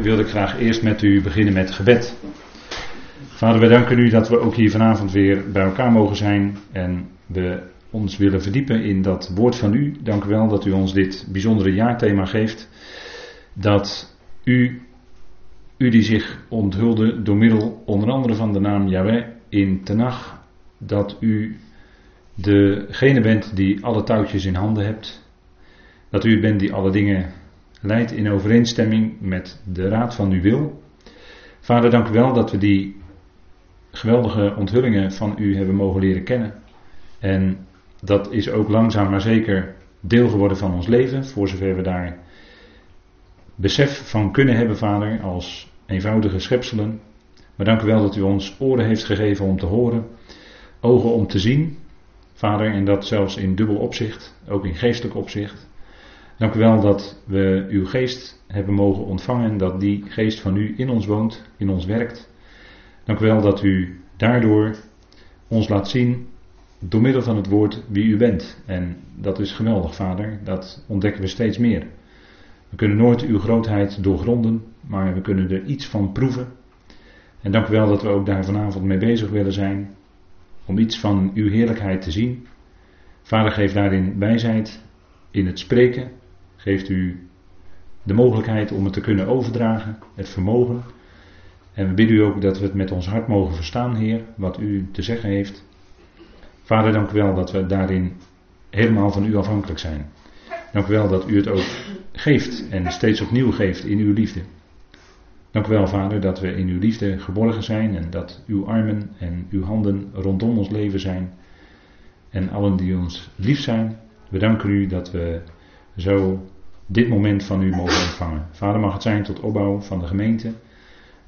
wilde ik graag eerst met u beginnen met gebed. Vader, we danken u dat we ook hier vanavond weer bij elkaar mogen zijn en we ons willen verdiepen in dat woord van u. Dank u wel dat u ons dit bijzondere jaarthema geeft. Dat u, u die zich onthulde door middel onder andere van de naam Yahweh in Tenach, dat u degene bent die alle touwtjes in handen hebt. Dat u bent die alle dingen leidt in overeenstemming met de raad van uw wil. Vader, dank u wel dat we die geweldige onthullingen van u hebben mogen leren kennen. En dat is ook langzaam maar zeker deel geworden van ons leven, voor zover we daar besef van kunnen hebben, Vader, als eenvoudige schepselen. Maar dank u wel dat u ons oren heeft gegeven om te horen, ogen om te zien, Vader, en dat zelfs in dubbel opzicht, ook in geestelijk opzicht. Dank u wel dat we uw geest hebben mogen ontvangen en dat die geest van u in ons woont, in ons werkt. Dank u wel dat u daardoor ons laat zien, door middel van het woord, wie u bent. En dat is geweldig, Vader. Dat ontdekken we steeds meer. We kunnen nooit uw grootheid doorgronden, maar we kunnen er iets van proeven. En dank u wel dat we ook daar vanavond mee bezig willen zijn, om iets van uw heerlijkheid te zien. Vader, geef daarin wijsheid in het spreken, geeft u de mogelijkheid om het te kunnen overdragen, het vermogen. En we bidden u ook dat we het met ons hart mogen verstaan, Heer, wat u te zeggen heeft. Vader, dank u wel dat we daarin helemaal van u afhankelijk zijn. Dank u wel dat u het ook geeft en steeds opnieuw geeft in uw liefde. Dank u wel, Vader, dat we in uw liefde geborgen zijn en dat uw armen en uw handen rondom ons leven zijn. En allen die ons lief zijn, we danken u dat we zo dit moment van u mogen ontvangen. Vader, mag het zijn tot opbouw van de gemeente.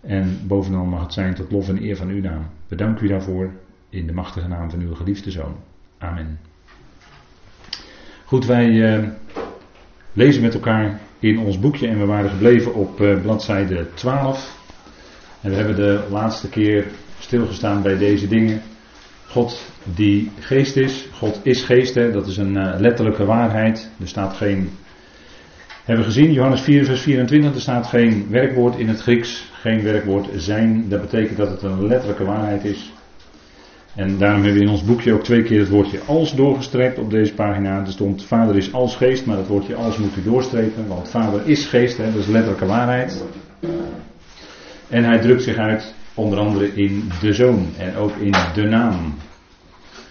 En bovenal mag het zijn tot lof en eer van uw naam. We danken u daarvoor in de machtige naam van uw geliefde zoon. Amen. Goed, wij uh, lezen met elkaar in ons boekje en we waren gebleven op uh, bladzijde 12. En we hebben de laatste keer stilgestaan bij deze dingen. God die geest is. God is geest, hè? dat is een uh, letterlijke waarheid. Er staat geen. Hebben we gezien, Johannes 4, vers 24, er staat geen werkwoord in het Grieks, geen werkwoord zijn. Dat betekent dat het een letterlijke waarheid is. En daarom hebben we in ons boekje ook twee keer het woordje als doorgestrekt op deze pagina. Er stond vader is als geest, maar dat woordje als moet u doorstrepen, want vader is geest, hè? dat is letterlijke waarheid. En hij drukt zich uit onder andere in de zoon en ook in de naam.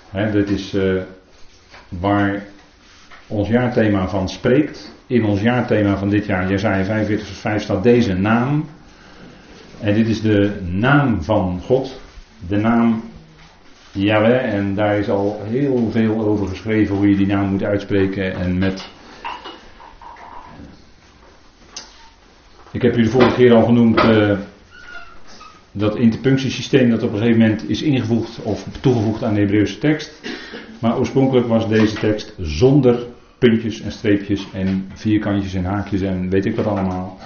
He, dit is uh, waar ons jaarthema van spreekt. In ons jaarthema van dit jaar, Jezaja 45 vers 5, staat deze naam. En dit is de naam van God. De naam Yahweh. En daar is al heel veel over geschreven hoe je die naam moet uitspreken. En met. Ik heb u de vorige keer al genoemd. Uh, dat interpunctiesysteem dat op een gegeven moment is ingevoegd of toegevoegd aan de Hebreeuwse tekst. Maar oorspronkelijk was deze tekst zonder puntjes en streepjes en vierkantjes en haakjes en weet ik wat allemaal.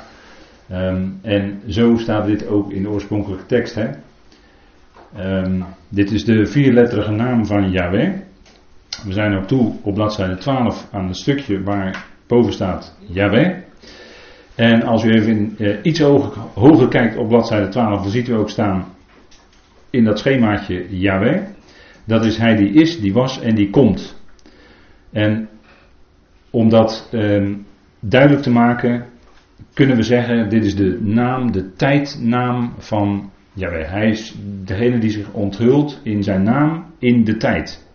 Um, en zo staat dit ook in de oorspronkelijke tekst. Hè? Um, dit is de vierletterige naam van Yahweh. We zijn ook toe op bladzijde 12 aan het stukje waar boven staat Yahweh. En als u even uh, iets hoger, hoger, kijkt op bladzijde 12, dan ziet u ook staan in dat schemaatje Yahweh. Dat is hij die is, die was en die komt. En om dat uh, duidelijk te maken, kunnen we zeggen: dit is de naam, de tijdnaam van. Hij is degene die zich onthult in zijn naam in de tijd.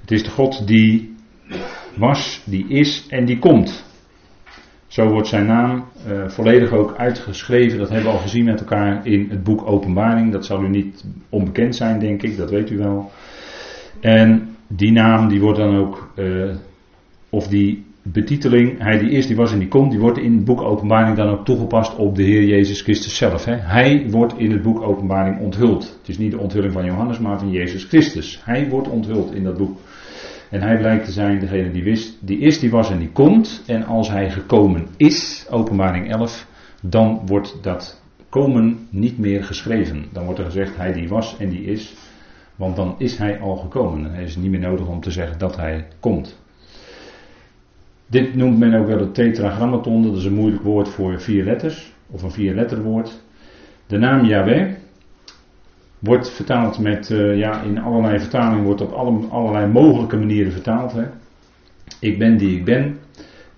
Het is de God die was, die is en die komt. Zo wordt zijn naam uh, volledig ook uitgeschreven. Dat hebben we al gezien met elkaar in het boek Openbaring. Dat zal u niet onbekend zijn, denk ik. Dat weet u wel. En die naam die wordt dan ook, uh, of die betiteling, hij die is, die was en die komt, die wordt in het boek Openbaring dan ook toegepast op de Heer Jezus Christus zelf. Hè? Hij wordt in het boek Openbaring onthuld. Het is niet de onthulling van Johannes, maar van Jezus Christus. Hij wordt onthuld in dat boek. En hij blijkt te zijn degene die wist, die is, die was en die komt. En als hij gekomen is, openbaring 11, dan wordt dat komen niet meer geschreven. Dan wordt er gezegd, hij die was en die is. Want dan is hij al gekomen. En het is niet meer nodig om te zeggen dat hij komt. Dit noemt men ook wel het tetragrammaton. Dat is een moeilijk woord voor vier letters. of een vier letterwoord. De naam Yahweh wordt vertaald met, uh, ja, in allerlei vertalingen wordt op alle, allerlei mogelijke manieren vertaald. Hè. Ik ben die ik ben,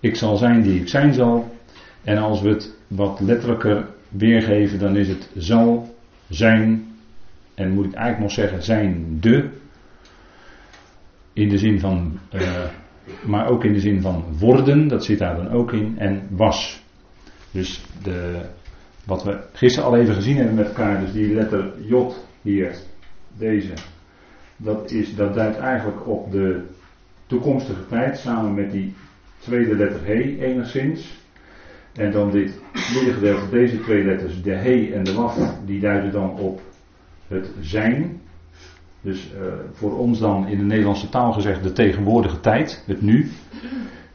ik zal zijn die ik zijn zal. En als we het wat letterlijker weergeven, dan is het zal zijn, en moet ik eigenlijk nog zeggen, zijn de. In de zin van, uh, maar ook in de zin van worden, dat zit daar dan ook in, en was. Dus de, wat we gisteren al even gezien hebben met elkaar, dus die letter J hier, deze, dat, is, dat duidt eigenlijk op de toekomstige tijd samen met die tweede letter He enigszins. En dan dit middengedeelte, deze twee letters, de He en de Waf, die duiden dan op het zijn. Dus uh, voor ons dan in de Nederlandse taal gezegd de tegenwoordige tijd, het nu.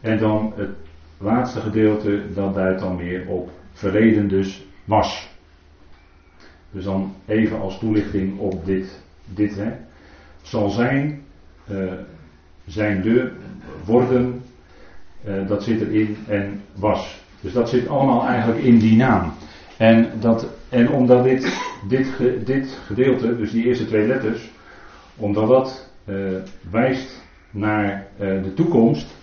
En dan het laatste gedeelte, dat duidt dan weer op verleden, dus was. Dus dan even als toelichting op dit, dit hè. Zal zijn, uh, zijn de, worden, uh, dat zit erin en was. Dus dat zit allemaal eigenlijk in die naam. En, dat, en omdat dit, dit, dit gedeelte, dus die eerste twee letters, omdat dat uh, wijst naar de toekomst,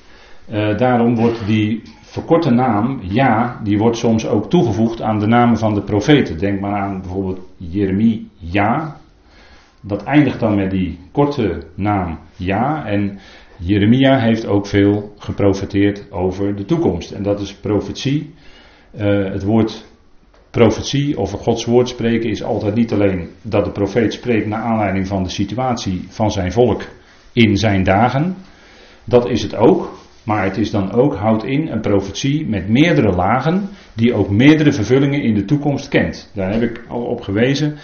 daarom wordt die verkorte naam, ja, die wordt soms ook toegevoegd aan de namen van de profeten. Denk maar aan bijvoorbeeld Jeremie, ja. Dat eindigt dan met die korte naam, ja. En Jeremia heeft ook veel geprofeteerd over de toekomst. En dat is profetie. Het woord profetie of Gods woord spreken is altijd niet alleen dat de profeet spreekt naar aanleiding van de situatie van zijn volk in zijn dagen. Dat is het ook. Maar het is dan ook, houdt in, een profetie met meerdere lagen, die ook meerdere vervullingen in de toekomst kent. Daar heb ik al op gewezen,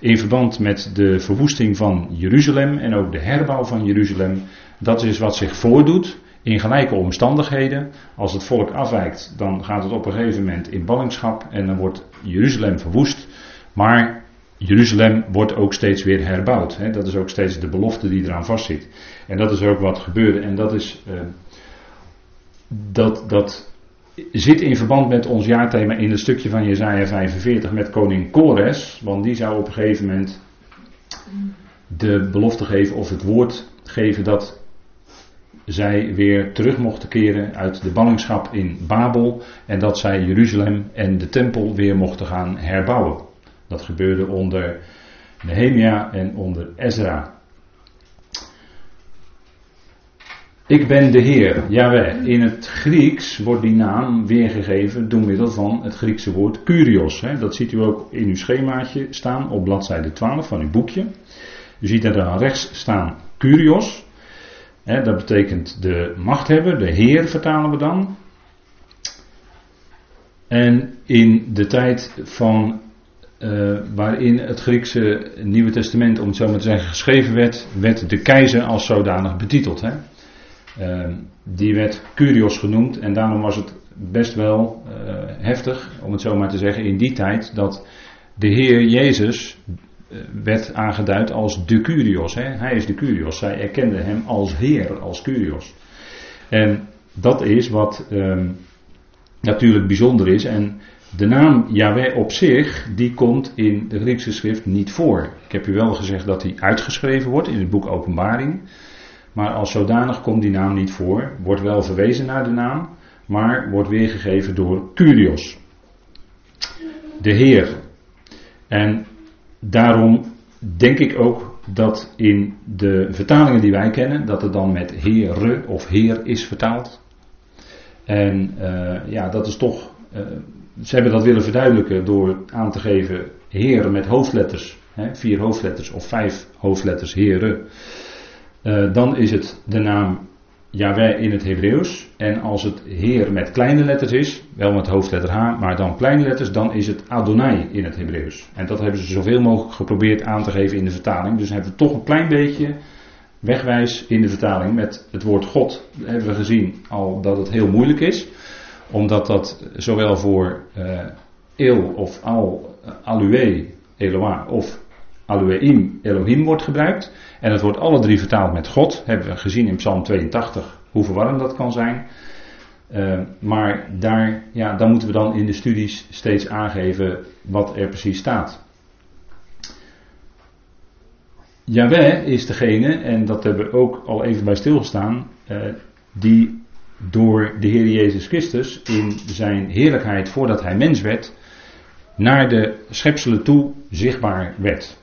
in verband met de verwoesting van Jeruzalem en ook de herbouw van Jeruzalem. Dat is wat zich voordoet in gelijke omstandigheden. Als het volk afwijkt, dan gaat het op een gegeven moment in ballingschap en dan wordt Jeruzalem verwoest. Maar Jeruzalem wordt ook steeds weer herbouwd. Dat is ook steeds de belofte die eraan vastzit. En dat is ook wat gebeurde. En dat is. Uh, dat, dat zit in verband met ons jaarthema in het stukje van Jezaja 45 met koning Kores. Want die zou op een gegeven moment de belofte geven of het woord geven dat zij weer terug mochten keren uit de ballingschap in Babel. En dat zij Jeruzalem en de tempel weer mochten gaan herbouwen. Dat gebeurde onder Nehemia en onder Ezra. Ik ben de Heer, Yahweh. In het Grieks wordt die naam weergegeven door middel van het Griekse woord Kyrios. Dat ziet u ook in uw schemaatje staan op bladzijde 12 van uw boekje. U ziet dan rechts staan Kyrios. Dat betekent de machthebber, de Heer vertalen we dan. En in de tijd van uh, waarin het Griekse Nieuwe Testament, om het zo maar te zeggen, geschreven werd, werd de keizer als zodanig betiteld. Hè? Ehm, die werd Curios genoemd en daarom was het best wel uh, heftig, om het zo maar te zeggen, in die tijd dat de Heer Jezus werd aangeduid als de Curios. Hè? Hij is de Curios. Zij erkenden hem als Heer, als Curios. En dat is wat um, natuurlijk bijzonder is. En de naam Yahweh op zich, die komt in de Griekse schrift niet voor. Ik heb u wel gezegd dat hij uitgeschreven wordt in het boek Openbaring. Maar als zodanig komt die naam niet voor. Wordt wel verwezen naar de naam, maar wordt weergegeven door Curios. De Heer. En daarom denk ik ook dat in de vertalingen die wij kennen, dat het dan met Heere of Heer is vertaald. En uh, ja, dat is toch. Uh, ze hebben dat willen verduidelijken door aan te geven Heer met hoofdletters. Hè, vier hoofdletters of vijf hoofdletters Heere. Uh, dan is het de naam Yahweh in het Hebreeuws. En als het Heer met kleine letters is, wel met hoofdletter H, maar dan kleine letters, dan is het Adonai in het Hebreeuws. En dat hebben ze zoveel mogelijk geprobeerd aan te geven in de vertaling. Dus hebben we toch een klein beetje wegwijs in de vertaling met het woord God. Hebben we gezien al dat het heel moeilijk is. Omdat dat zowel voor uh, El of Al, uh, Alue, Eloah of Alueim, Elohim wordt gebruikt. En het wordt alle drie vertaald met God. Hebben we gezien in Psalm 82 hoe verwarrend dat kan zijn. Uh, maar daar, ja, daar moeten we dan in de studies steeds aangeven wat er precies staat. Yahweh is degene, en dat hebben we ook al even bij stilgestaan, uh, die door de Heer Jezus Christus in zijn heerlijkheid voordat hij mens werd, naar de schepselen toe zichtbaar werd.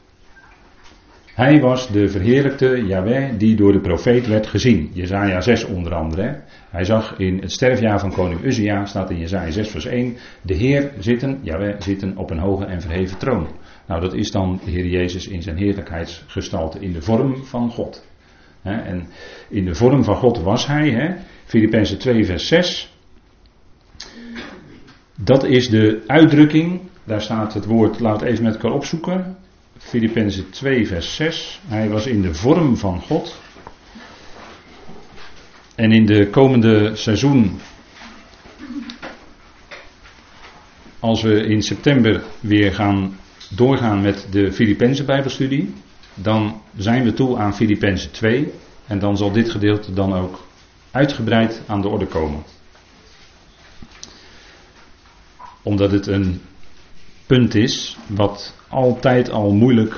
Hij was de verheerlijkte Yahweh die door de profeet werd gezien. Jezaja 6 onder andere. Hij zag in het sterfjaar van koning Uzia, staat in Jezaja 6 vers 1, de Heer zitten, Yahweh zitten op een hoge en verheven troon. Nou dat is dan de Heer Jezus in zijn heerlijkheidsgestalte, in de vorm van God. en in de vorm van God was hij, Filippenzen 2 vers 6. Dat is de uitdrukking, daar staat het woord, laat het even met elkaar opzoeken. Filippenzen 2, vers 6. Hij was in de vorm van God. En in de komende seizoen, als we in september weer gaan doorgaan met de Filippenzen Bijbelstudie, dan zijn we toe aan Filippenzen 2. En dan zal dit gedeelte dan ook uitgebreid aan de orde komen. Omdat het een punt is wat altijd al moeilijk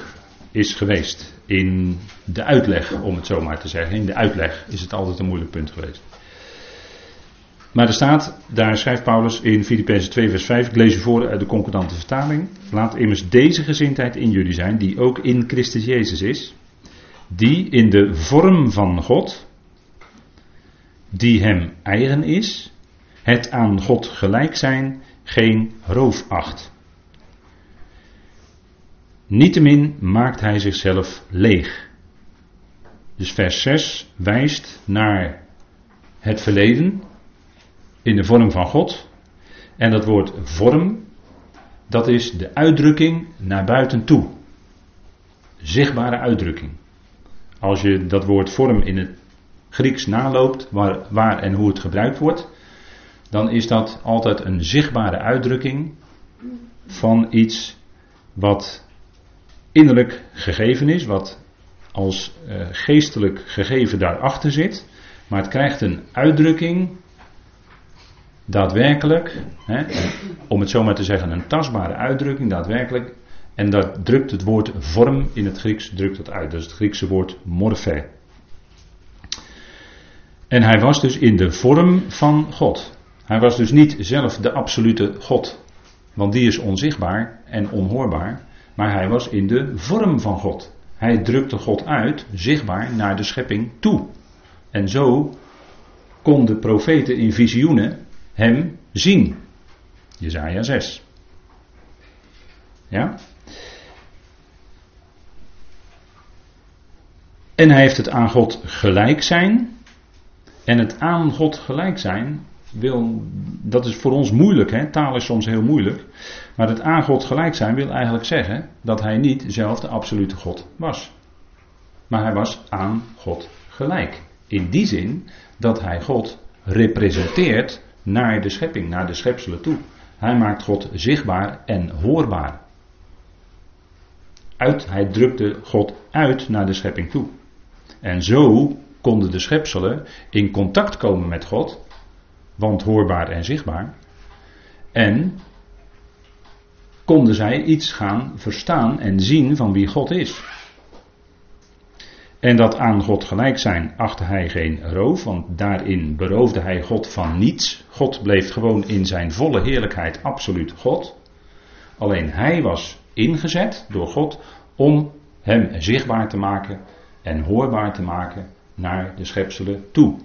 is geweest. In de uitleg, om het zo maar te zeggen. In de uitleg is het altijd een moeilijk punt geweest. Maar er staat, daar schrijft Paulus in Filippenzen 2 vers 5, ik lees u voor uit de concordante vertaling. Laat immers deze gezindheid in jullie zijn, die ook in Christus Jezus is. Die in de vorm van God, die hem eigen is, het aan God gelijk zijn, geen roof acht. Niettemin maakt hij zichzelf leeg. Dus vers 6 wijst naar het verleden in de vorm van God. En dat woord vorm, dat is de uitdrukking naar buiten toe. Zichtbare uitdrukking. Als je dat woord vorm in het Grieks naloopt, waar, waar en hoe het gebruikt wordt, dan is dat altijd een zichtbare uitdrukking van iets wat innerlijk gegeven is, wat als uh, geestelijk gegeven daarachter zit, maar het krijgt een uitdrukking, daadwerkelijk, hè, om het zo maar te zeggen, een tastbare uitdrukking, daadwerkelijk, en dat drukt het woord vorm in het Grieks drukt dat uit, dat is het Griekse woord morphe. En hij was dus in de vorm van God. Hij was dus niet zelf de absolute God, want die is onzichtbaar en onhoorbaar. Maar hij was in de vorm van God. Hij drukte God uit, zichtbaar, naar de schepping toe. En zo konden profeten in visioenen hem zien. Jezaja 6. Ja? En hij heeft het aan God gelijk zijn. En het aan God gelijk zijn wil, dat is voor ons moeilijk, hè? taal is soms heel moeilijk. Maar het aan God gelijk zijn wil eigenlijk zeggen dat hij niet zelf de absolute God was. Maar hij was aan God gelijk. In die zin dat hij God representeert naar de schepping, naar de schepselen toe. Hij maakt God zichtbaar en hoorbaar. Uit, hij drukte God uit naar de schepping toe. En zo konden de schepselen in contact komen met God want hoorbaar en zichtbaar. En konden zij iets gaan verstaan en zien van wie God is. En dat aan God gelijk zijn achtte hij geen roof, want daarin beroofde hij God van niets. God bleef gewoon in zijn volle heerlijkheid absoluut God. Alleen hij was ingezet door God om hem zichtbaar te maken en hoorbaar te maken naar de schepselen toe.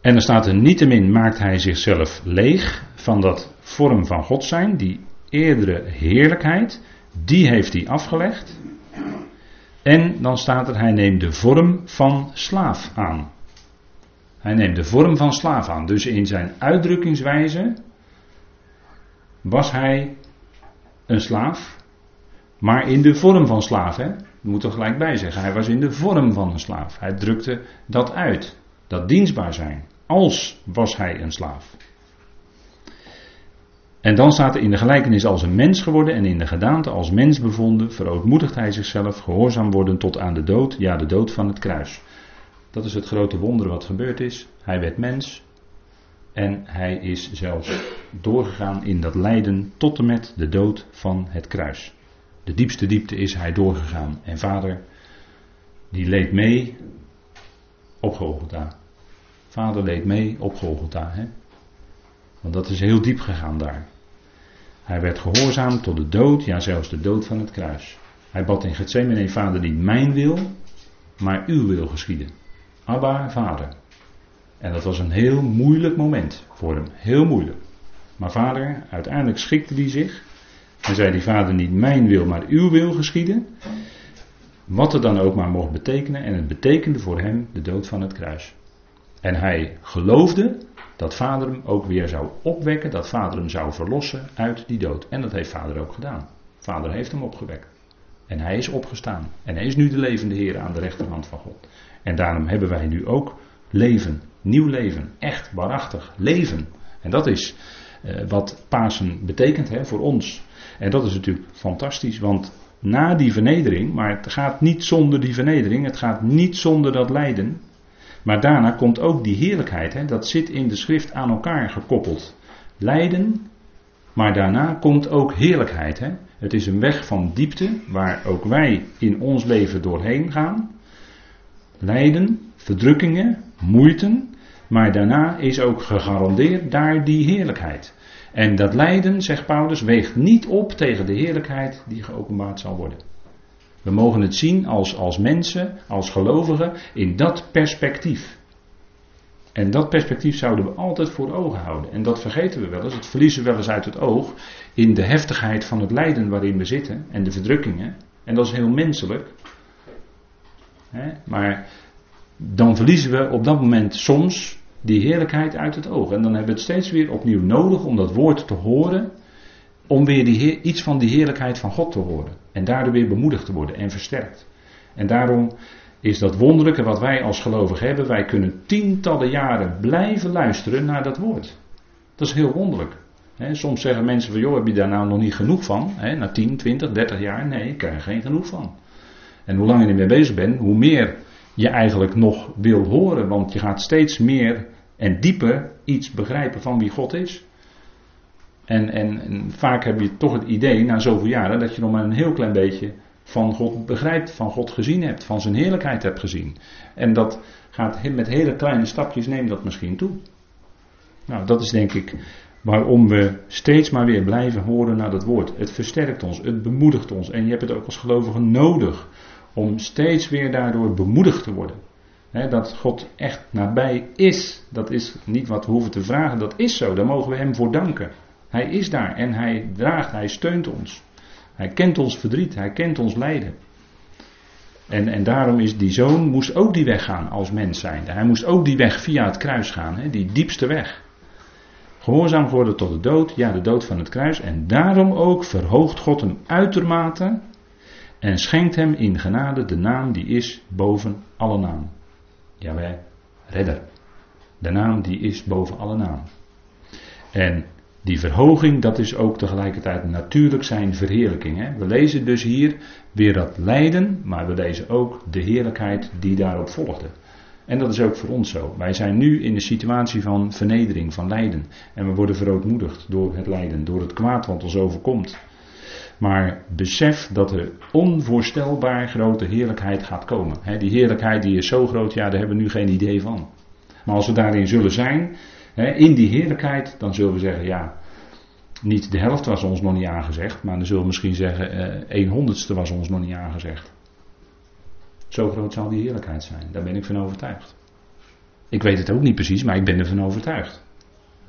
En er staat er niettemin maakt hij zichzelf leeg van dat vorm van God zijn, die eerdere heerlijkheid, die heeft hij afgelegd. En dan staat er, hij neemt de vorm van slaaf aan. Hij neemt de vorm van slaaf aan. Dus in zijn uitdrukkingswijze was hij een slaaf, maar in de vorm van slaaf. Hè? moet er gelijk bij zeggen. Hij was in de vorm van een slaaf. Hij drukte dat uit. Dat dienstbaar zijn als was hij een slaaf. En dan staat er in de gelijkenis als een mens geworden en in de gedaante als mens bevonden, verootmoedigt hij zichzelf, gehoorzaam worden tot aan de dood, ja de dood van het kruis. Dat is het grote wonder wat gebeurd is. Hij werd mens. En hij is zelfs doorgegaan in dat lijden tot en met de dood van het kruis. De diepste diepte is hij doorgegaan. En vader, die leed mee op Golgotha. Vader leed mee op Golgotha. Hè? Want dat is heel diep gegaan daar. Hij werd gehoorzaam tot de dood, ja zelfs de dood van het kruis. Hij bad in Gethsemane, vader, niet mijn wil, maar uw wil geschieden. Abba, vader. En dat was een heel moeilijk moment voor hem, heel moeilijk. Maar vader, uiteindelijk schikte hij zich en zei die vader, niet mijn wil, maar uw wil geschieden. Wat het dan ook maar mocht betekenen. En het betekende voor hem de dood van het kruis. En hij geloofde dat vader hem ook weer zou opwekken, dat vader hem zou verlossen uit die dood. En dat heeft vader ook gedaan. Vader heeft hem opgewekt. En hij is opgestaan. En hij is nu de levende Heer aan de rechterhand van God. En daarom hebben wij nu ook leven. Nieuw leven. Echt, waarachtig. Leven. En dat is uh, wat Pasen betekent hè, voor ons. En dat is natuurlijk fantastisch, want na die vernedering, maar het gaat niet zonder die vernedering, het gaat niet zonder dat lijden. Maar daarna komt ook die heerlijkheid, hè, dat zit in de schrift aan elkaar gekoppeld. Lijden, maar daarna komt ook heerlijkheid. Hè. Het is een weg van diepte waar ook wij in ons leven doorheen gaan. Lijden, verdrukkingen, moeiten, maar daarna is ook gegarandeerd daar die heerlijkheid. En dat lijden, zegt Paulus, weegt niet op tegen de heerlijkheid die geopenbaard zal worden. We mogen het zien als, als mensen, als gelovigen, in dat perspectief. En dat perspectief zouden we altijd voor ogen houden. En dat vergeten we wel eens, het verliezen we wel eens uit het oog in de heftigheid van het lijden waarin we zitten en de verdrukkingen. En dat is heel menselijk. Maar dan verliezen we op dat moment soms die heerlijkheid uit het oog. En dan hebben we het steeds weer opnieuw nodig om dat woord te horen. Om weer die, iets van die heerlijkheid van God te horen. En daardoor weer bemoedigd te worden en versterkt. En daarom is dat wonderlijke wat wij als gelovigen hebben. Wij kunnen tientallen jaren blijven luisteren naar dat woord. Dat is heel wonderlijk. soms zeggen mensen van, joh, heb je daar nou nog niet genoeg van? na 10, 20, 30 jaar? Nee, ik krijg er geen genoeg van. En hoe langer je ermee bezig bent, hoe meer je eigenlijk nog wil horen. Want je gaat steeds meer en dieper iets begrijpen van wie God is. En, en, en, vaak heb je toch het idee, na zoveel jaren, dat je nog maar een heel klein beetje van God begrijpt, van God gezien hebt, van zijn heerlijkheid hebt gezien. En dat gaat met hele kleine stapjes, neem dat misschien toe. Nou, dat is denk ik waarom we steeds maar weer blijven horen naar dat woord. Het versterkt ons, het bemoedigt ons en je hebt het ook als gelovige nodig om steeds weer daardoor bemoedigd te worden. dat God echt nabij is, dat is niet wat we hoeven te vragen, dat is zo, daar mogen we Hem voor danken. Hij is daar en Hij draagt, Hij steunt ons. Hij kent ons verdriet, Hij kent ons lijden. En, en daarom is die zoon, moest ook die weg gaan als mens zijnde. Hij moest ook die weg via het kruis gaan, die diepste weg. Gehoorzaam geworden tot de dood, ja de dood van het kruis. En daarom ook verhoogt God hem uitermate en schenkt hem in genade de naam die is boven alle naam. Jawel, redder. De naam die is boven alle naam. En die verhoging, dat is ook tegelijkertijd natuurlijk zijn verheerlijking. Hè? We lezen dus hier weer dat lijden, maar we lezen ook de heerlijkheid die daarop volgde. En dat is ook voor ons zo. Wij zijn nu in de situatie van vernedering, van lijden. En we worden verootmoedigd door het lijden, door het kwaad wat ons overkomt. Maar besef dat er onvoorstelbaar grote heerlijkheid gaat komen. die heerlijkheid die is zo groot, ja, daar hebben we nu geen idee van. Maar als we daarin zullen zijn, in die heerlijkheid, dan zullen we zeggen, ja, niet de helft was ons nog niet aangezegd, maar dan zullen we misschien zeggen, eh, een honderdste was ons nog niet aangezegd. Zo groot zal die heerlijkheid zijn, daar ben ik van overtuigd. Ik weet het ook niet precies, maar ik ben ervan overtuigd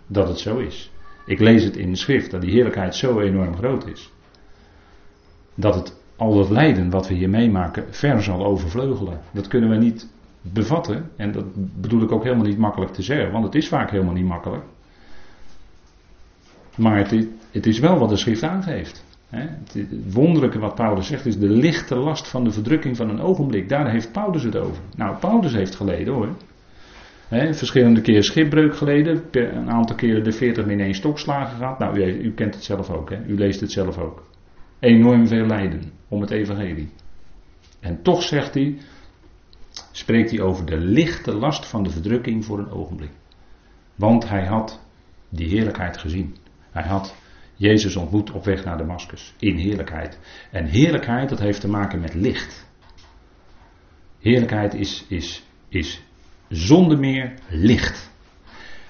dat het zo is. Ik lees het in de schrift dat die heerlijkheid zo enorm groot is dat het al het lijden wat we hier meemaken ver zal overvleugelen. Dat kunnen we niet bevatten. En dat bedoel ik ook helemaal niet makkelijk te zeggen, want het is vaak helemaal niet makkelijk. Maar het is, het is wel wat de schrift aangeeft. Het, wonderlijke wat Paulus zegt is de lichte last van de verdrukking van een ogenblik. Daar heeft Paulus het over. Nou, Paulus heeft geleden hoor. verschillende keren schipbreuk geleden. Een aantal keren de 40 min één stokslagen gehad. Nou, u, u, kent het zelf ook. Hè? U leest het zelf ook enorm veel lijden om het evangelie. En toch zegt hij, spreekt hij over de lichte last van de verdrukking voor een ogenblik. Want hij had die heerlijkheid gezien. Hij had Jezus ontmoet op weg naar Damascus. In heerlijkheid. En heerlijkheid, dat heeft te maken met licht. Heerlijkheid is, is, is zonder meer licht.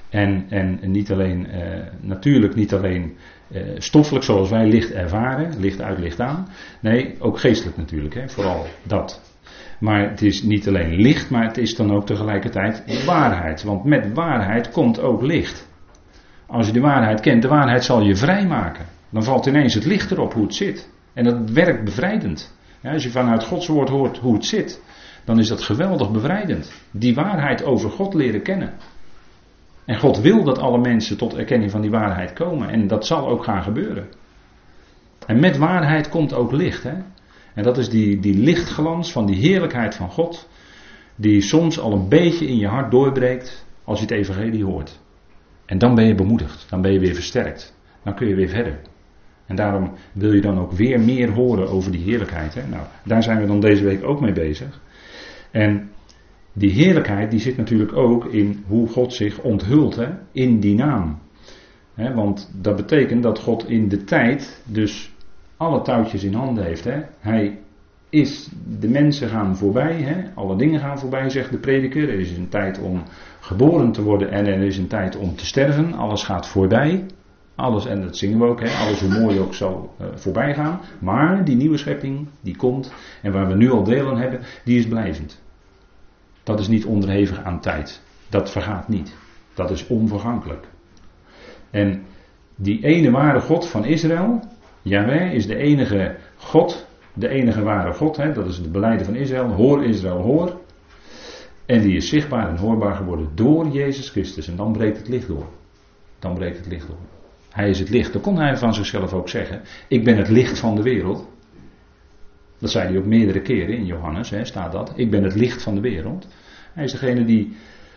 En, en niet alleen, eh, natuurlijk niet alleen eh, stoffelijk zoals wij licht ervaren, licht uit, licht aan. Nee, ook geestelijk natuurlijk, hè, vooral dat. Maar het is niet alleen licht, maar het is dan ook tegelijkertijd waarheid. Want met waarheid komt ook licht. Als je de waarheid kent, de waarheid zal je vrijmaken. Dan valt ineens het licht erop hoe het zit. En dat werkt bevrijdend. als je vanuit Gods woord hoort hoe het zit, dan is dat geweldig bevrijdend. Die waarheid over God leren kennen. En God wil dat alle mensen tot erkenning van die waarheid komen. En dat zal ook gaan gebeuren. En met waarheid komt ook licht. Hè? En dat is die, die lichtglans van die heerlijkheid van God. Die soms al een beetje in je hart doorbreekt als je het evangelie hoort. En dan ben je bemoedigd. Dan ben je weer versterkt. Dan kun je weer verder. En daarom wil je dan ook weer meer horen over die heerlijkheid. Hè? Nou, daar zijn we dan deze week ook mee bezig. En die heerlijkheid die zit natuurlijk ook in hoe God zich onthult hè, in die naam. want dat betekent dat God in de tijd dus alle touwtjes in handen heeft. Hij is, de mensen gaan voorbij, alle dingen gaan voorbij, zegt de prediker. Er is een tijd om geboren te worden en er is een tijd om te sterven. Alles gaat voorbij. Alles, en dat zingen we ook, alles hoe mooi ook zal uh, voorbij gaan. Maar die nieuwe schepping, die komt en waar we nu al deel aan hebben, die is blijvend. Dat is niet onderhevig aan tijd. Dat vergaat niet. Dat is onvergankelijk. En die ene ware God van Israël, Yahweh, is de enige God, de enige ware God. Hè, dat is het beleiden van Israël. Hoor Israël, hoor. En die is zichtbaar en hoorbaar geworden door Jezus Christus. En dan breekt het licht door. Dan breekt het licht door. Hij is het licht. Dan kon hij van zichzelf ook zeggen: Ik ben het licht van de wereld. Dat zei hij ook meerdere keren in Johannes, hè, staat dat. Ik ben het licht van de wereld. Hij is degene die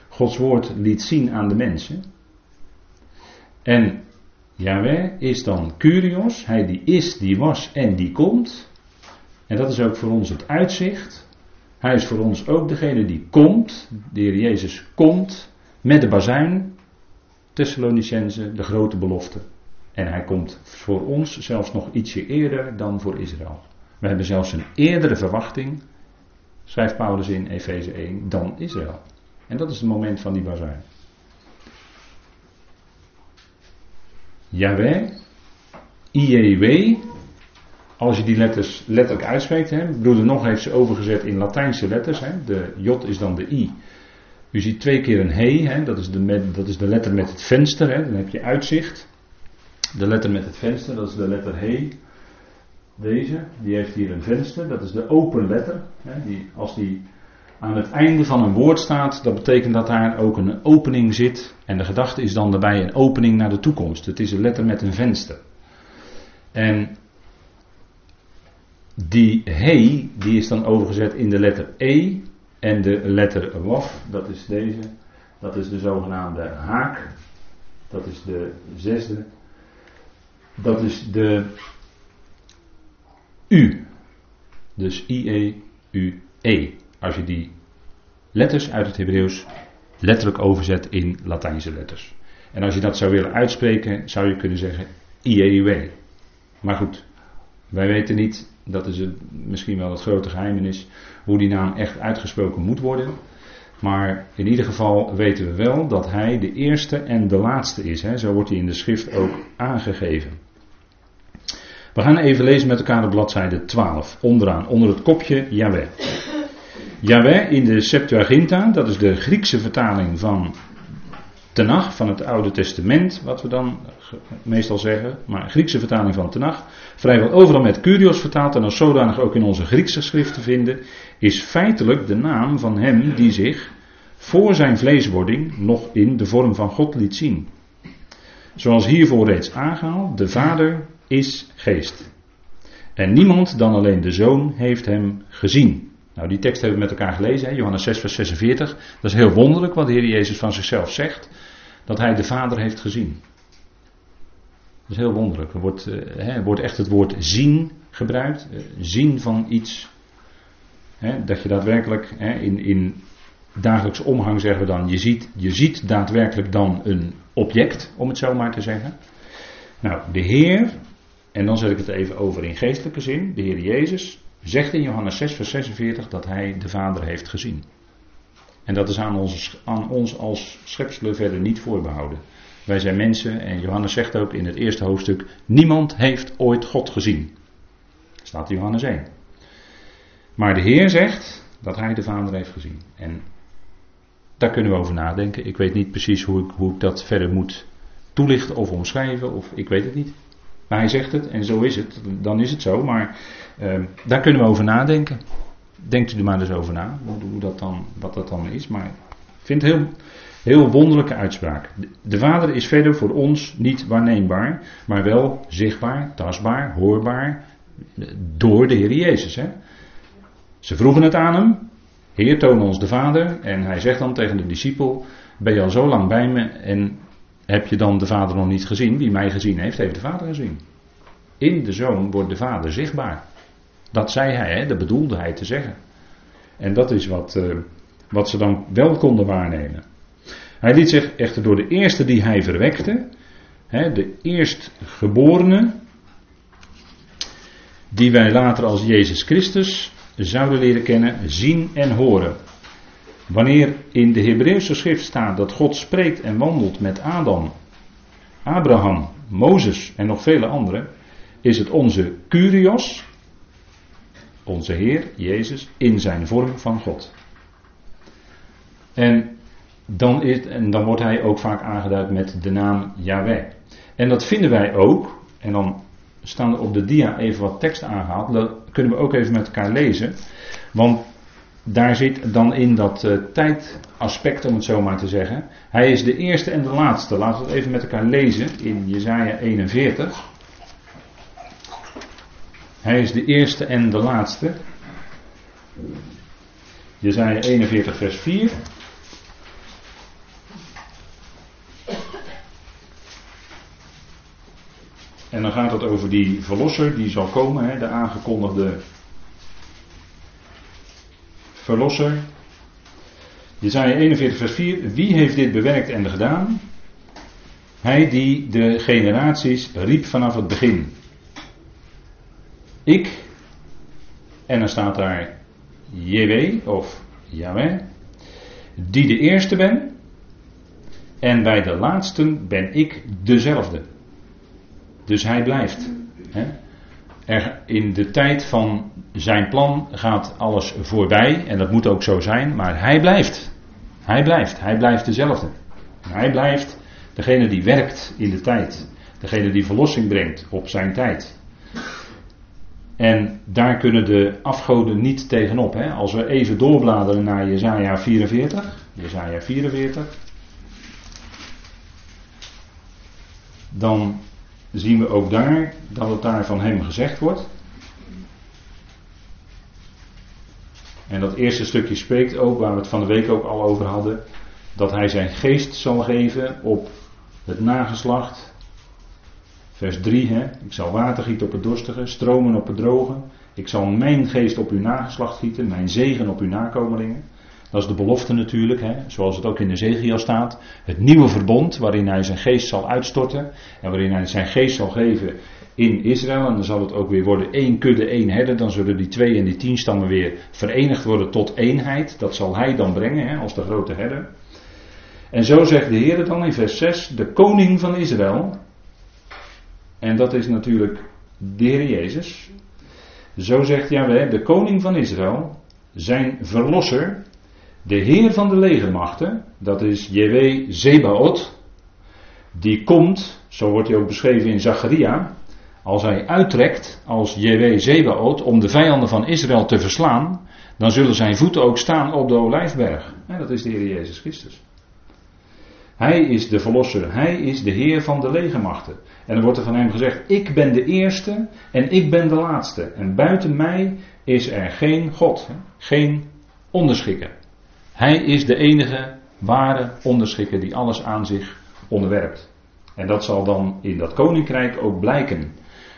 Gods woord liet zien aan de mensen. En Yahweh is dan Curios, hij die is, die was en die komt. En dat is ook voor ons het uitzicht. Hij is voor ons ook degene die komt, de Heer Jezus komt met de bazuin, Thessalonicense, de grote belofte. En hij komt voor ons zelfs nog ietsje eerder dan voor Israël. We hebben zelfs een eerdere verwachting, schrijft Paulus in Efeze 1, dan Israël. En dat is het moment van die bazuin. Yahweh, IEW, als je die letters letterlijk uitspreekt, hè, broeder nog heeft ze overgezet in Latijnse letters, hè, de J is dan de I. U ziet twee keer een he, hè, dat, is de, dat is de letter met het venster, hè, dan heb je uitzicht. De letter met het venster, dat is de letter he. Deze, die heeft hier een venster, dat is de open letter. Hè, die, als die aan het einde van een woord staat, dat betekent dat daar ook een opening zit. En de gedachte is dan daarbij een opening naar de toekomst. Het is een letter met een venster. En die he, die is dan overgezet in de letter E. En de letter waf, dat is deze. Dat is de zogenaamde haak. Dat is de zesde. Dat is de U. Dus I-E-U-E. Als je die letters uit het Hebreeuws letterlijk overzet in Latijnse letters. En als je dat zou willen uitspreken, zou je kunnen zeggen IEUW. Maar goed, wij weten niet, dat is het, misschien wel het grote geheimenis, hoe die naam echt uitgesproken moet worden. Maar in ieder geval weten we wel dat hij de eerste en de laatste is. Hè? Zo wordt hij in de schrift ook aangegeven. We gaan even lezen met elkaar op bladzijde 12. Onderaan, onder het kopje Yahweh. Yahweh in de Septuaginta, dat is de Griekse vertaling van Tenach, van het Oude Testament, wat we dan meestal zeggen, maar Griekse vertaling van Tenach, vrijwel overal met Curios vertaald en als zodanig ook in onze Griekse schrift te vinden, is feitelijk de naam van hem die zich voor zijn vleeswording nog in de vorm van God liet zien. Zoals hiervoor reeds aangehaald, de Vader is geest. En niemand dan alleen de Zoon heeft hem gezien. Nou, die tekst hebben we met elkaar gelezen, hè? Johannes 6, vers 46. Dat is heel wonderlijk wat de Heer Jezus van zichzelf zegt: dat hij de Vader heeft gezien. Dat is heel wonderlijk. Er wordt, uh, hè, wordt echt het woord zien gebruikt. Uh, zien van iets. Hè, dat je daadwerkelijk hè, in, in dagelijks omgang zeggen we dan, je ziet, je ziet daadwerkelijk dan een object, om het zo maar te zeggen. Nou, de Heer, en dan zet ik het even over in geestelijke zin, de Heer Jezus zegt in Johannes 6, vers 46 dat hij de Vader heeft gezien. En dat is aan ons, aan ons als schepselen verder niet voorbehouden. Wij zijn mensen en Johannes zegt ook in het eerste hoofdstuk: niemand heeft ooit God gezien. Staat in Johannes 1. Maar de Heer zegt dat hij de Vader heeft gezien. En daar kunnen we over nadenken. Ik weet niet precies hoe ik, hoe ik dat verder moet toelichten of omschrijven, of ik weet het niet. Hij zegt het en zo is het. Dan is het zo. Maar uh, daar kunnen we over nadenken. Denkt u er maar eens over na, hoe, dat dan, wat dat dan is. Maar ik vind het heel, heel wonderlijke uitspraak. De Vader is verder voor ons niet waarneembaar, maar wel zichtbaar, tastbaar, hoorbaar door de Heer Jezus. Hè? Ze vroegen het aan hem, Heer toon ons de Vader. En hij zegt dan tegen de discipel, ben je al zo lang bij me en heb je dan de Vader nog niet gezien? Wie mij gezien heeft, heeft de Vader gezien. In de Zoon wordt de Vader zichtbaar. Dat zei hij, hè? dat bedoelde hij te zeggen. En dat is wat, uh, wat ze dan wel konden waarnemen. Hij liet zich echter door de eerste die hij verwekte, hè, de eerstgeborene, die wij later als Jezus Christus zouden leren kennen, zien en horen. Wanneer in de Hebreeuwse schrift staat dat God spreekt en wandelt met Adam, Abraham, Mozes en nog vele anderen, is het onze Curios, onze Heer Jezus, in zijn vorm van God. En dan, is, en dan wordt hij ook vaak aangeduid met de naam Yahweh. En dat vinden wij ook, en dan staan er op de dia even wat tekst aangehaald, dat kunnen we ook even met elkaar lezen. Want daar zit dan in dat uh, tijdaspect, om het zo maar te zeggen. Hij is de eerste en de laatste. Laten we het even met elkaar lezen in Jesaja 41. Hij is de eerste en de laatste. Jezaja 41 vers 4. En dan gaat het over die verlosser die zal komen, hè, de aangekondigde verlosser. Jezaja 41 vers 4. Wie heeft dit bewerkt en gedaan? Hij die de generaties riep vanaf het begin. Ik, en dan staat daar JW of Yahweh, die de eerste ben, en bij de laatsten ben ik dezelfde. Dus hij blijft. Hè? Er, in de tijd van zijn plan gaat alles voorbij, en dat moet ook zo zijn, maar hij blijft. Hij blijft, hij blijft dezelfde. Hij blijft degene die werkt in de tijd, degene die verlossing brengt op zijn tijd. En daar kunnen de afgoden niet tegenop. Hè? Als we even doorbladeren naar Jezaja 44. Jezaja 44. Dan zien we ook daar dat het daar van hem gezegd wordt. En dat eerste stukje spreekt ook, waar we het van de week ook al over hadden, dat hij zijn geest zal geven op het nageslacht Vers 3, hè? ik zal water gieten op het dorstige, stromen op het droge. Ik zal mijn geest op uw nageslacht gieten, mijn zegen op uw nakomelingen. Dat is de belofte natuurlijk, hè? zoals het ook in de Ezekiel staat. Het nieuwe verbond waarin hij zijn geest zal uitstorten en waarin hij zijn geest zal geven in Israël. En dan zal het ook weer worden één kudde, één herder. Dan zullen die twee en die tien stammen weer verenigd worden tot eenheid. Dat zal hij dan brengen hè, als de grote herder. En zo zegt de Heer dan in vers 6, de koning van Israël, en dat is natuurlijk de Heer Jezus. Zo zegt Yahweh, de koning van Israël, zijn verlosser, de Heer van de legermachten, dat is JW Zebaot, die komt, zo wordt hij ook beschreven in Zacharia, als hij uittrekt als JW Zebaot om de vijanden van Israël te verslaan, dan zullen zijn voeten ook staan op de olijfberg. Dat is de Heer Jezus Christus. Hij is de verlosser, hij is de Heer van de legermachten. En dan wordt er van hem gezegd: Ik ben de eerste en ik ben de laatste. En buiten mij is er geen God, geen onderschikker. Hij is de enige ware onderschikker die alles aan zich onderwerpt. En dat zal dan in dat koninkrijk ook blijken.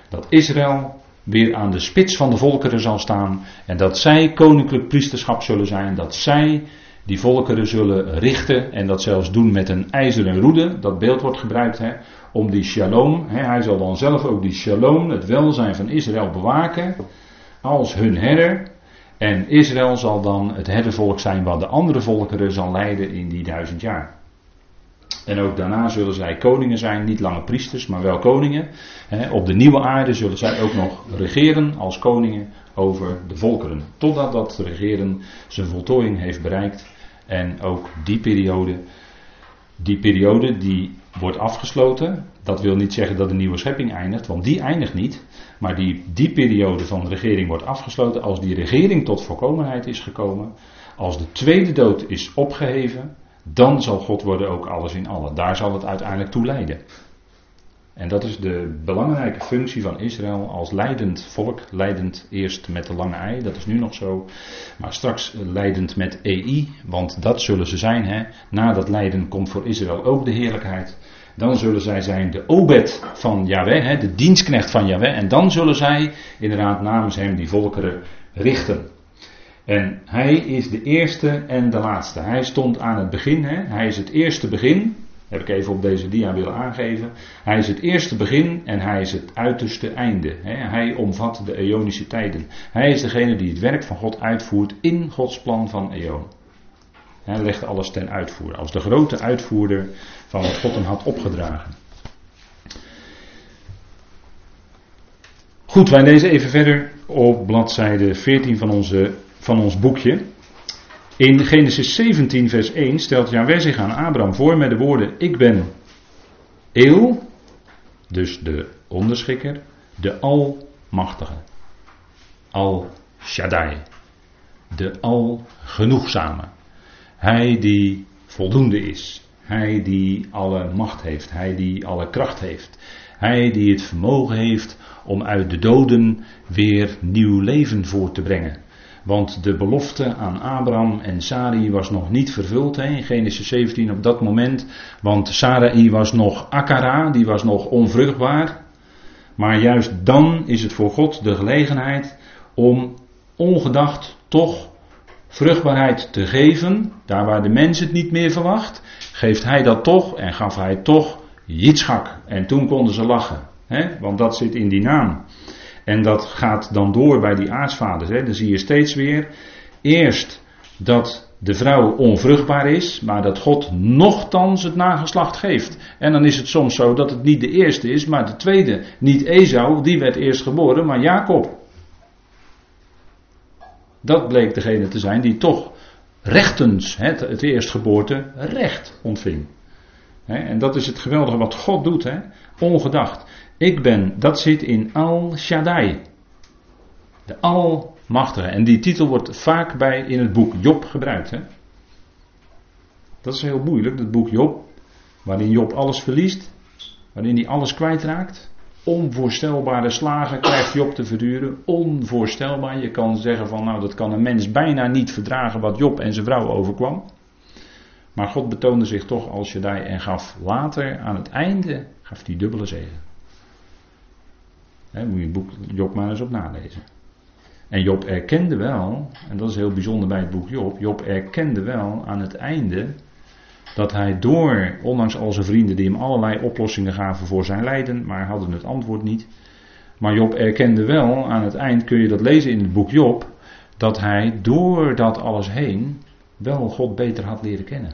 Dat Israël weer aan de spits van de volkeren zal staan. En dat zij koninklijk priesterschap zullen zijn. Dat zij die volkeren zullen richten. En dat zelfs doen met een ijzeren roede. Dat beeld wordt gebruikt hè, om die shalom. Hè, hij zal dan zelf ook die shalom, het welzijn van Israël bewaken. Als hun herder. En Israël zal dan het herdervolk zijn wat de andere volkeren zal leiden in die duizend jaar. En ook daarna zullen zij koningen zijn, niet langer priesters, maar wel koningen. Op de nieuwe aarde zullen zij ook nog regeren als koningen over de volkeren. Totdat dat regeren zijn voltooiing heeft bereikt. En ook die periode, die periode die wordt afgesloten. Dat wil niet zeggen dat de nieuwe schepping eindigt, want die eindigt niet. Maar die, die periode van de regering wordt afgesloten als die regering tot volkomenheid is gekomen. Als de tweede dood is opgeheven dan zal God worden ook alles in allen. Daar zal het uiteindelijk toe leiden. En dat is de belangrijke functie van Israël als leidend volk. Leidend eerst met de lange ei, dat is nu nog zo. Maar straks leidend met EI, want dat zullen ze zijn. Hè. Na dat lijden komt voor Israël ook de heerlijkheid. Dan zullen zij zijn de obed van Yahweh, hè, de dienstknecht van Yahweh. En dan zullen zij inderdaad namens hem die volkeren richten. En hij is de eerste en de laatste. Hij stond aan het begin. Hè? Hij is het eerste begin. Heb ik even op deze dia willen aangeven. Hij is het eerste begin en hij is het uiterste einde. Hij omvat de eonische tijden. Hij is degene die het werk van God uitvoert in Gods plan van eon. Hij legt alles ten uitvoer. Als de grote uitvoerder van wat God hem had opgedragen. Goed, wij lezen even verder op bladzijde 14 van onze van ons boekje. In Genesis 17, vers 1 stelt Yahweh zich aan Abraham voor met de woorden: Ik ben Eel, dus de onderschikker, de Almachtige. Al Shaddai, de Algenoegzame. Hij die voldoende is. Hij die alle macht heeft. Hij die alle kracht heeft. Hij die het vermogen heeft om uit de doden weer nieuw leven voor te brengen. Want de belofte aan Abraham en Sarai was nog niet vervuld in Genesis 17 op dat moment. Want Sarai was nog akara, die was nog onvruchtbaar. Maar juist dan is het voor God de gelegenheid om ongedacht toch vruchtbaarheid te geven. Daar waar de mens het niet meer verwacht, geeft hij dat toch en gaf hij toch Jitschak. En toen konden ze lachen. Hè, want dat zit in die naam. En dat gaat dan door bij die aartsvaders. Hè. Dan zie je steeds weer. Eerst dat de vrouw onvruchtbaar is, maar dat God nochtans het nageslacht geeft. En dan is het soms zo dat het niet de eerste is, maar de tweede. Niet Esau, die werd eerst geboren, maar Jacob. Dat bleek degene te zijn die toch rechtens het, het eerstgeboorte recht ontving. En dat is het geweldige wat God doet, hè? ongedacht. Ik ben, dat zit in Al Shaddai. De Almachtige. En die titel wordt vaak bij in het boek Job gebruikt. Hè? Dat is heel moeilijk, dat boek Job. Waarin Job alles verliest. Waarin hij alles kwijtraakt. Onvoorstelbare slagen krijgt Job te verduren. Onvoorstelbaar. Je kan zeggen van nou dat kan een mens bijna niet verdragen wat Job en zijn vrouw overkwam. Maar God betoonde zich toch als Shaddai en gaf later aan het einde gaf die dubbele zegen. He, moet je het boek Job maar eens op nalezen. En Job erkende wel, en dat is heel bijzonder bij het boek Job, Job erkende wel aan het einde dat hij door, ondanks al zijn vrienden die hem allerlei oplossingen gaven voor zijn lijden, maar hadden het antwoord niet. Maar Job erkende wel, aan het eind kun je dat lezen in het boek Job, dat hij door dat alles heen wel God beter had leren kennen.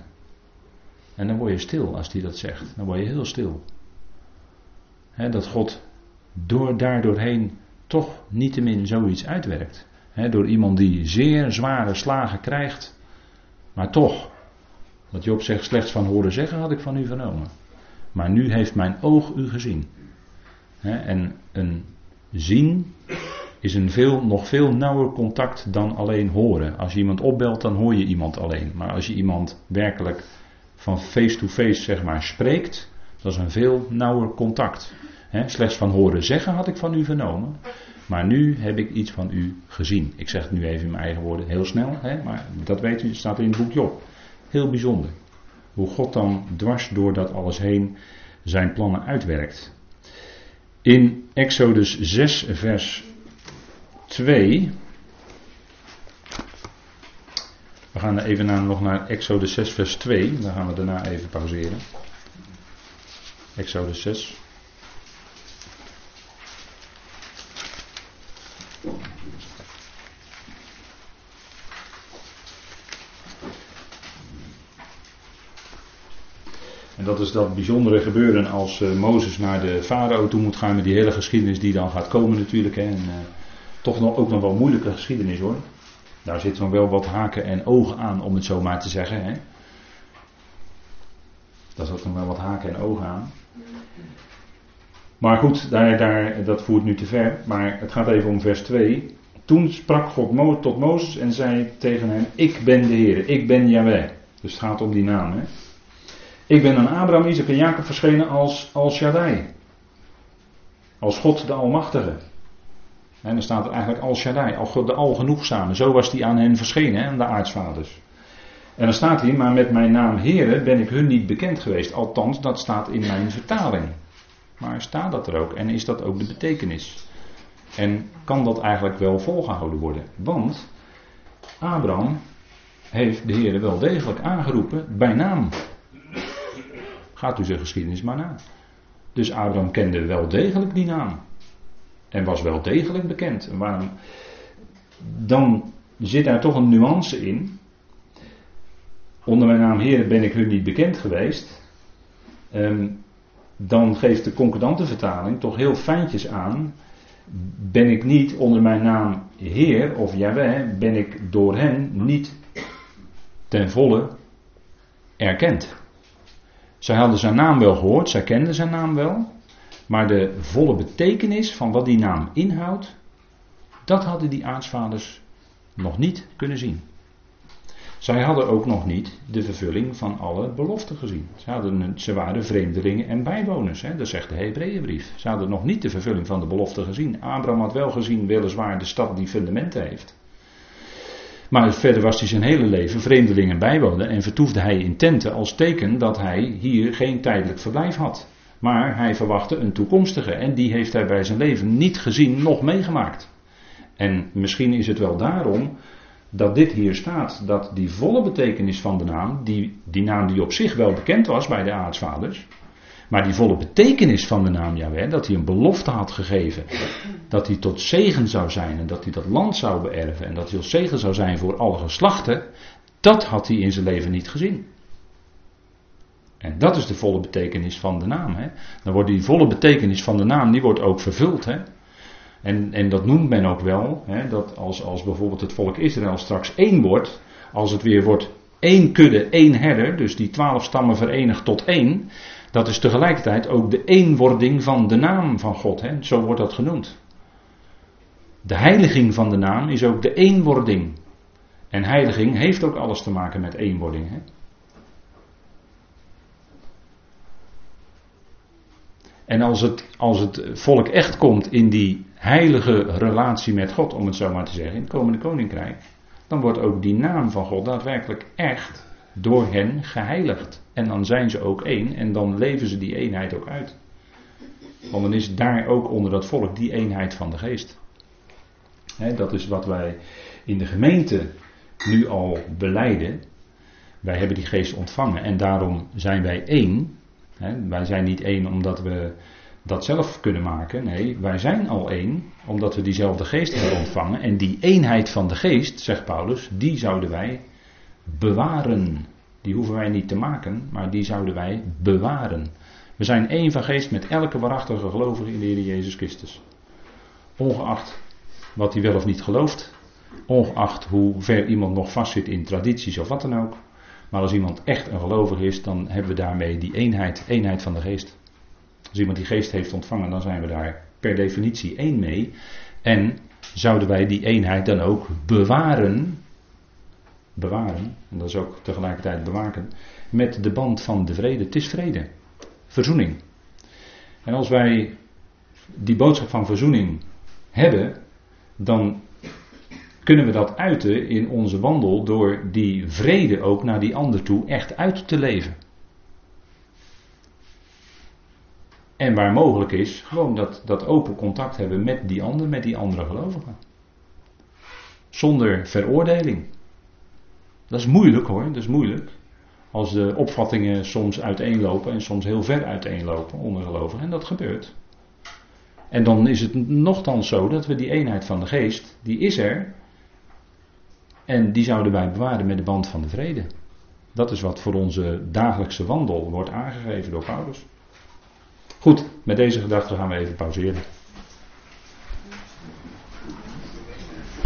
En dan word je stil als hij dat zegt. Dan word je heel stil. dat God door daardoorheen toch niettemin zoiets uitwerkt. door iemand die zeer zware slagen krijgt, maar toch. Dat Job zegt, slechts van horen zeggen had ik van u vernomen. Maar nu heeft mijn oog u gezien. en een zien is een veel, nog veel nauwer contact dan alleen horen. Als je iemand opbelt, dan hoor je iemand alleen. Maar als je iemand werkelijk van face-to-face zeg maar spreekt, dat is een veel nauwer contact slechts van horen zeggen had ik van u vernomen. Maar nu heb ik iets van u gezien. Ik zeg het nu even in mijn eigen woorden heel snel. maar dat weet u, staat in het boek Job. Heel bijzonder. Hoe God dan dwars door dat alles heen zijn plannen uitwerkt. In Exodus 6, vers 2. We gaan even naar, nog naar Exodus 6, vers 2. Dan gaan we daarna even pauzeren. Exodus 6. En dat is dat bijzondere gebeuren als uh, Mozes naar de farao toe moet gaan met die hele geschiedenis die dan gaat komen natuurlijk. Hè. En, uh, toch nog, ook nog wel moeilijke geschiedenis hoor. Daar zit nog wel wat haken en ogen aan om het zo maar te zeggen. Hè. Daar zit nog wel wat haken en ogen aan. Maar goed, daar, daar, dat voert nu te ver. Maar het gaat even om vers 2. Toen sprak God tot Mozes en zei tegen hem: Ik ben de Heer, ik ben Yahweh. Dus het gaat om die naam. Hè. Ik ben aan Abraham, Isaac en Jacob verschenen als, als Shaddai. Als God de Almachtige. En dan staat er eigenlijk als Shaddai, al God de Algenoegzame. Zo was hij aan hen verschenen, aan de aartsvaders. En dan staat hier, maar met mijn naam Heren ben ik hun niet bekend geweest. Althans, dat staat in mijn vertaling. Maar staat dat er ook en is dat ook de betekenis? En kan dat eigenlijk wel volgehouden worden? Want Abraham heeft de Heer wel degelijk aangeroepen bij naam. Gaat u zijn geschiedenis maar na. Dus Abraham kende wel degelijk die naam. En was wel degelijk bekend. En waarom? Dan zit daar toch een nuance in. Onder mijn naam Heer ben ik hun niet bekend geweest. Ehm, dan geeft de concordante vertaling toch heel fijntjes aan. Ben ik niet onder mijn naam Heer of Jaweh, ben ik door hen niet ten volle erkend. Zij hadden zijn naam wel gehoord, zij kenden zijn naam wel. Maar de volle betekenis van wat die naam inhoudt, dat hadden die aartsvaders nog niet kunnen zien. Zij hadden ook nog niet de vervulling van alle beloften gezien. Ze, hadden, ze waren vreemdelingen en bijwoners, hè? dat zegt de Hebreeënbrief. Ze hadden nog niet de vervulling van de beloften gezien. Abraham had wel gezien, weliswaar, de stad die fundamenten heeft. Maar verder was hij zijn hele leven vreemdeling en bijwoner en vertoefde hij in tenten als teken dat hij hier geen tijdelijk verblijf had. Maar hij verwachtte een toekomstige en die heeft hij bij zijn leven niet gezien, nog meegemaakt. En misschien is het wel daarom dat dit hier staat, dat die volle betekenis van de naam, die, die naam die op zich wel bekend was bij de aartsvaders, maar die volle betekenis van de naam Yahweh, dat hij een belofte had gegeven. Dat hij tot zegen zou zijn en dat hij dat land zou beërven. En dat hij tot zegen zou zijn voor alle geslachten. Dat had hij in zijn leven niet gezien. En dat is de volle betekenis van de naam. Hè? Dan wordt die volle betekenis van de naam, die wordt ook vervuld. Hè? En, en dat noemt men ook wel, hè, dat als, als bijvoorbeeld het volk Israël straks één wordt, als het weer wordt één kudde, één herder, dus die twaalf stammen verenigd tot één, dat is tegelijkertijd ook de eenwording van de naam van God. Hè? Zo wordt dat genoemd. De heiliging van de naam is ook de eenwording. En heiliging heeft ook alles te maken met eenwording. Hè? En als het, als het volk echt komt in die heilige relatie met God, om het zo maar te zeggen, in het komende koninkrijk, dan wordt ook die naam van God daadwerkelijk echt door hen geheiligd. En dan zijn ze ook één en dan leven ze die eenheid ook uit. Want dan is daar ook onder dat volk die eenheid van de geest. dat is wat wij in de gemeente nu al beleiden. Wij hebben die geest ontvangen en daarom zijn wij één. wij zijn niet één omdat we dat zelf kunnen maken. Nee, wij zijn al één omdat we diezelfde geest hebben ontvangen. En die eenheid van de geest, zegt Paulus, die zouden wij bewaren. Die hoeven wij niet te maken, maar die zouden wij bewaren. We zijn één van geest met elke waarachtige gelovige in de Heer Jezus Christus. Ongeacht wat hij wel of niet gelooft. Ongeacht hoe ver iemand nog vastzit in tradities of wat dan ook. Maar als iemand echt een gelovige is, dan hebben we daarmee die eenheid, eenheid van de geest. Als iemand die geest heeft ontvangen, dan zijn we daar per definitie één mee. En zouden wij die eenheid dan ook bewaren bewaren, en dat is ook tegelijkertijd bewaken, met de band van de vrede. Het is vrede, verzoening. En als wij die boodschap van verzoening hebben, dan kunnen we dat uiten in onze wandel door die vrede ook naar die ander toe echt uit te leven. En waar mogelijk is, gewoon dat, dat open contact hebben met die ander, met die andere gelovigen. zonder veroordeling. Dat is moeilijk hoor, dat is moeilijk. Als de opvattingen soms uiteenlopen en soms heel ver uiteenlopen onder gelovigen. En dat gebeurt. En dan is het nogthans zo dat we die eenheid van de geest, die is er. En die zouden wij bewaren met de band van de vrede. Dat is wat voor onze dagelijkse wandel wordt aangegeven door Paulus. Goed, met deze gedachte gaan we even pauzeren.